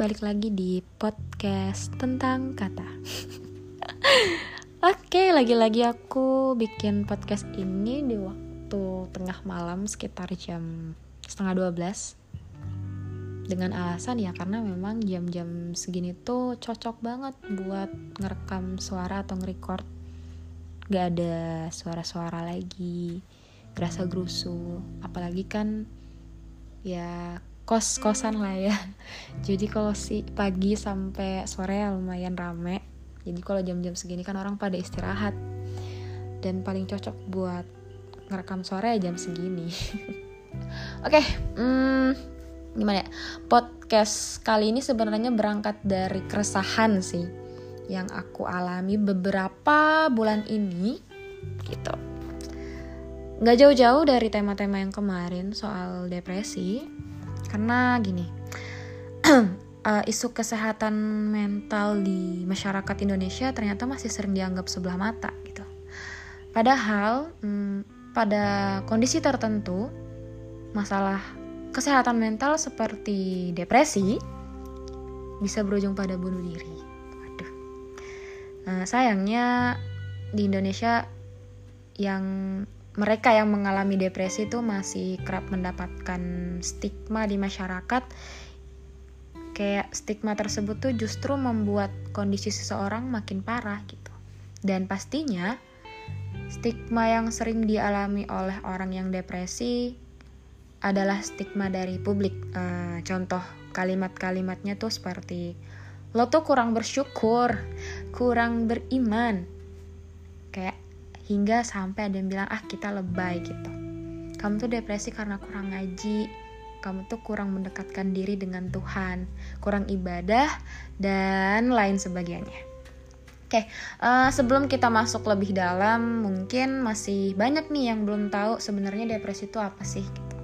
balik lagi di podcast tentang kata. Oke, lagi-lagi aku bikin podcast ini di waktu tengah malam sekitar jam setengah 12 dengan alasan ya karena memang jam-jam segini tuh cocok banget buat ngerekam suara atau ngerecord. Gak ada suara-suara lagi gerasa gerusu. Apalagi kan ya kos kosan lah ya. Jadi kalau si pagi sampai sore ya lumayan rame. Jadi kalau jam-jam segini kan orang pada istirahat. Dan paling cocok buat ngerekam sore ya jam segini. Oke okay, hmm, gimana ya? Podcast kali ini sebenarnya berangkat dari keresahan sih yang aku alami beberapa bulan ini gitu. Nggak jauh-jauh dari tema-tema yang kemarin soal depresi karena gini uh, isu kesehatan mental di masyarakat Indonesia ternyata masih sering dianggap sebelah mata gitu. Padahal hmm, pada kondisi tertentu masalah kesehatan mental seperti depresi bisa berujung pada bunuh diri. Waduh. Nah, sayangnya di Indonesia yang mereka yang mengalami depresi itu masih kerap mendapatkan stigma di masyarakat. Kayak stigma tersebut tuh justru membuat kondisi seseorang makin parah gitu. Dan pastinya stigma yang sering dialami oleh orang yang depresi adalah stigma dari publik. E, contoh kalimat-kalimatnya tuh seperti lo tuh kurang bersyukur kurang beriman. Kayak hingga sampai ada yang bilang ah kita lebay gitu kamu tuh depresi karena kurang ngaji kamu tuh kurang mendekatkan diri dengan Tuhan kurang ibadah dan lain sebagainya Oke, uh, sebelum kita masuk lebih dalam, mungkin masih banyak nih yang belum tahu sebenarnya depresi itu apa sih. Gitu.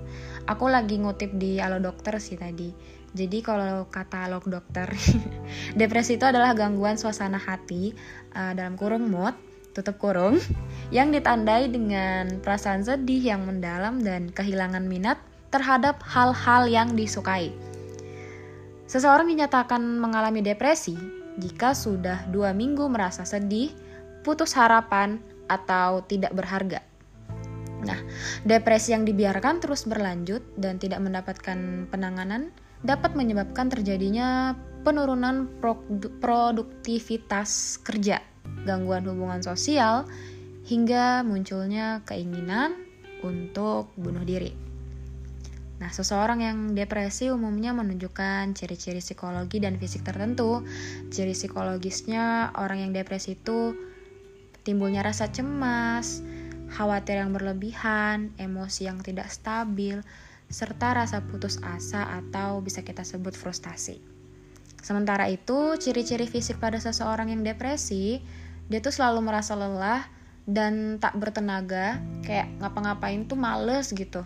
Aku lagi ngutip di Alo Dokter sih tadi. Jadi kalau kata Alo Dokter, depresi itu adalah gangguan suasana hati uh, dalam kurung mood tutup kurung, yang ditandai dengan perasaan sedih yang mendalam dan kehilangan minat terhadap hal-hal yang disukai. Seseorang dinyatakan mengalami depresi jika sudah dua minggu merasa sedih, putus harapan, atau tidak berharga. Nah, depresi yang dibiarkan terus berlanjut dan tidak mendapatkan penanganan dapat menyebabkan terjadinya penurunan produktivitas kerja gangguan hubungan sosial, hingga munculnya keinginan untuk bunuh diri. Nah, seseorang yang depresi umumnya menunjukkan ciri-ciri psikologi dan fisik tertentu. Ciri psikologisnya orang yang depresi itu timbulnya rasa cemas, khawatir yang berlebihan, emosi yang tidak stabil, serta rasa putus asa atau bisa kita sebut frustasi. Sementara itu, ciri-ciri fisik pada seseorang yang depresi dia tuh selalu merasa lelah dan tak bertenaga kayak ngapa-ngapain tuh males gitu.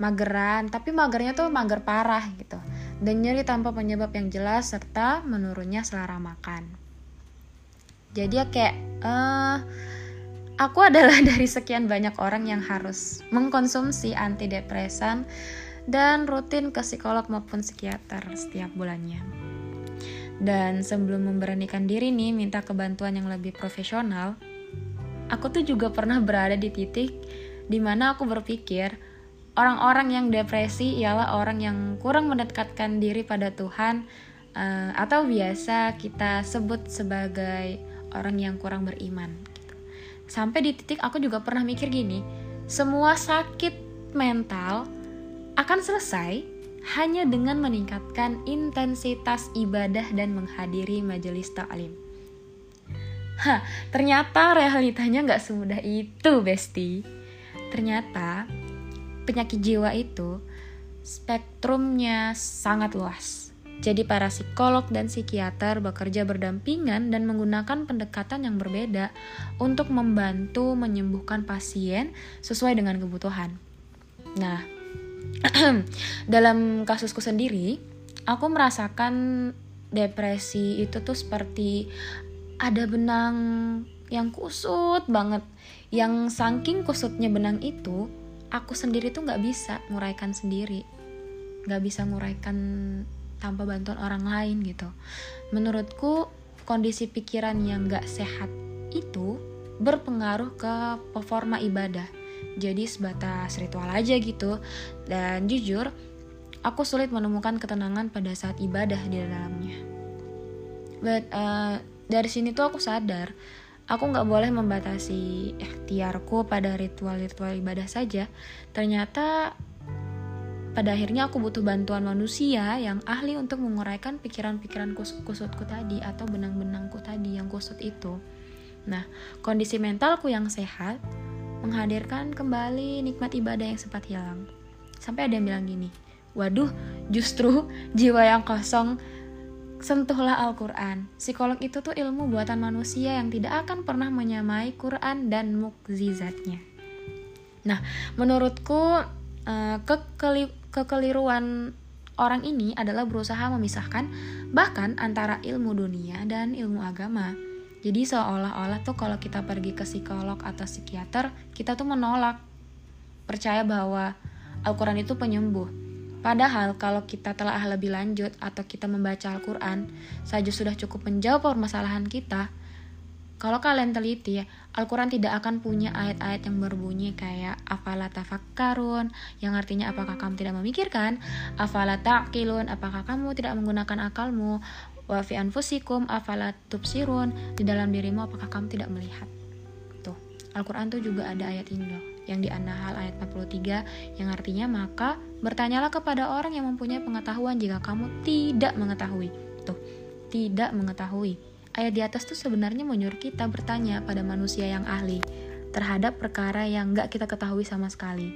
Mageran tapi magernya tuh mager parah gitu. Dan nyeri tanpa penyebab yang jelas serta menurunnya selera makan. Jadi ya kayak uh, aku adalah dari sekian banyak orang yang harus mengkonsumsi antidepresan dan rutin ke psikolog maupun psikiater setiap bulannya dan sebelum memberanikan diri nih minta kebantuan yang lebih profesional, aku tuh juga pernah berada di titik di mana aku berpikir orang-orang yang depresi ialah orang yang kurang mendekatkan diri pada Tuhan uh, atau biasa kita sebut sebagai orang yang kurang beriman. Gitu. Sampai di titik aku juga pernah mikir gini, semua sakit mental akan selesai hanya dengan meningkatkan intensitas ibadah dan menghadiri majelis ta'lim. Hah, ternyata realitanya nggak semudah itu, Besti. Ternyata penyakit jiwa itu spektrumnya sangat luas. Jadi para psikolog dan psikiater bekerja berdampingan dan menggunakan pendekatan yang berbeda untuk membantu menyembuhkan pasien sesuai dengan kebutuhan. Nah, dalam kasusku sendiri, aku merasakan depresi itu tuh seperti ada benang yang kusut banget. Yang saking kusutnya benang itu, aku sendiri tuh nggak bisa nguraikan sendiri, nggak bisa nguraikan tanpa bantuan orang lain gitu. Menurutku kondisi pikiran yang gak sehat itu berpengaruh ke performa ibadah jadi sebatas ritual aja gitu dan jujur aku sulit menemukan ketenangan pada saat ibadah di dalamnya but uh, dari sini tuh aku sadar aku nggak boleh membatasi ikhtiarku pada ritual-ritual ibadah saja. Ternyata pada akhirnya aku butuh bantuan manusia yang ahli untuk menguraikan pikiran-pikiran kusutku tadi atau benang-benangku tadi yang kusut itu. Nah, kondisi mentalku yang sehat menghadirkan kembali nikmat ibadah yang sempat hilang. Sampai ada yang bilang gini, waduh justru jiwa yang kosong sentuhlah Al-Quran. Psikolog itu tuh ilmu buatan manusia yang tidak akan pernah menyamai Quran dan mukjizatnya. Nah, menurutku uh, kekeliruan orang ini adalah berusaha memisahkan bahkan antara ilmu dunia dan ilmu agama. Jadi seolah-olah tuh kalau kita pergi ke psikolog atau psikiater, kita tuh menolak. Percaya bahwa Al-Quran itu penyembuh. Padahal kalau kita telah lebih lanjut atau kita membaca Al-Quran saja sudah cukup menjawab permasalahan kita, kalau kalian teliti, Al-Quran tidak akan punya ayat-ayat yang berbunyi kayak afala tafakkarun, yang artinya apakah kamu tidak memikirkan, afala ta'qilun, apakah kamu tidak menggunakan akalmu, wa fi anfusikum tubsirun, di dalam dirimu apakah kamu tidak melihat. Tuh, Al-Quran tuh juga ada ayat ini loh yang di An-Nahl ayat 43 yang artinya maka bertanyalah kepada orang yang mempunyai pengetahuan jika kamu tidak mengetahui. Tuh, tidak mengetahui. Ayat di atas tuh sebenarnya menyuruh kita bertanya pada manusia yang ahli terhadap perkara yang nggak kita ketahui sama sekali.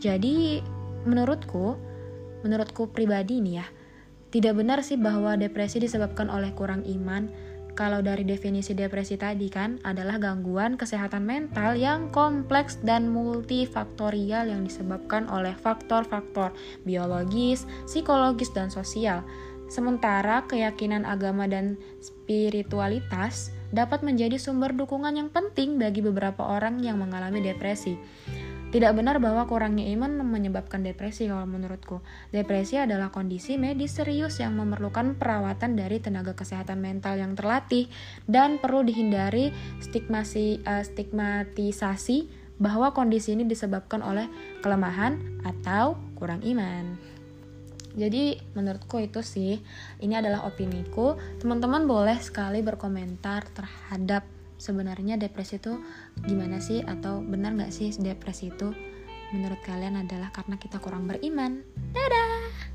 Jadi menurutku, menurutku pribadi nih ya, tidak benar sih bahwa depresi disebabkan oleh kurang iman kalau dari definisi depresi tadi kan adalah gangguan kesehatan mental yang kompleks dan multifaktorial yang disebabkan oleh faktor-faktor biologis, psikologis, dan sosial. Sementara keyakinan agama dan spiritualitas dapat menjadi sumber dukungan yang penting bagi beberapa orang yang mengalami depresi. Tidak benar bahwa kurangnya iman menyebabkan depresi kalau menurutku. Depresi adalah kondisi medis serius yang memerlukan perawatan dari tenaga kesehatan mental yang terlatih dan perlu dihindari stigmasi, uh, stigmatisasi bahwa kondisi ini disebabkan oleh kelemahan atau kurang iman. Jadi menurutku itu sih, ini adalah opiniku. Teman-teman boleh sekali berkomentar terhadap sebenarnya depresi itu gimana sih? Atau benar nggak sih depresi itu menurut kalian adalah karena kita kurang beriman? Dadah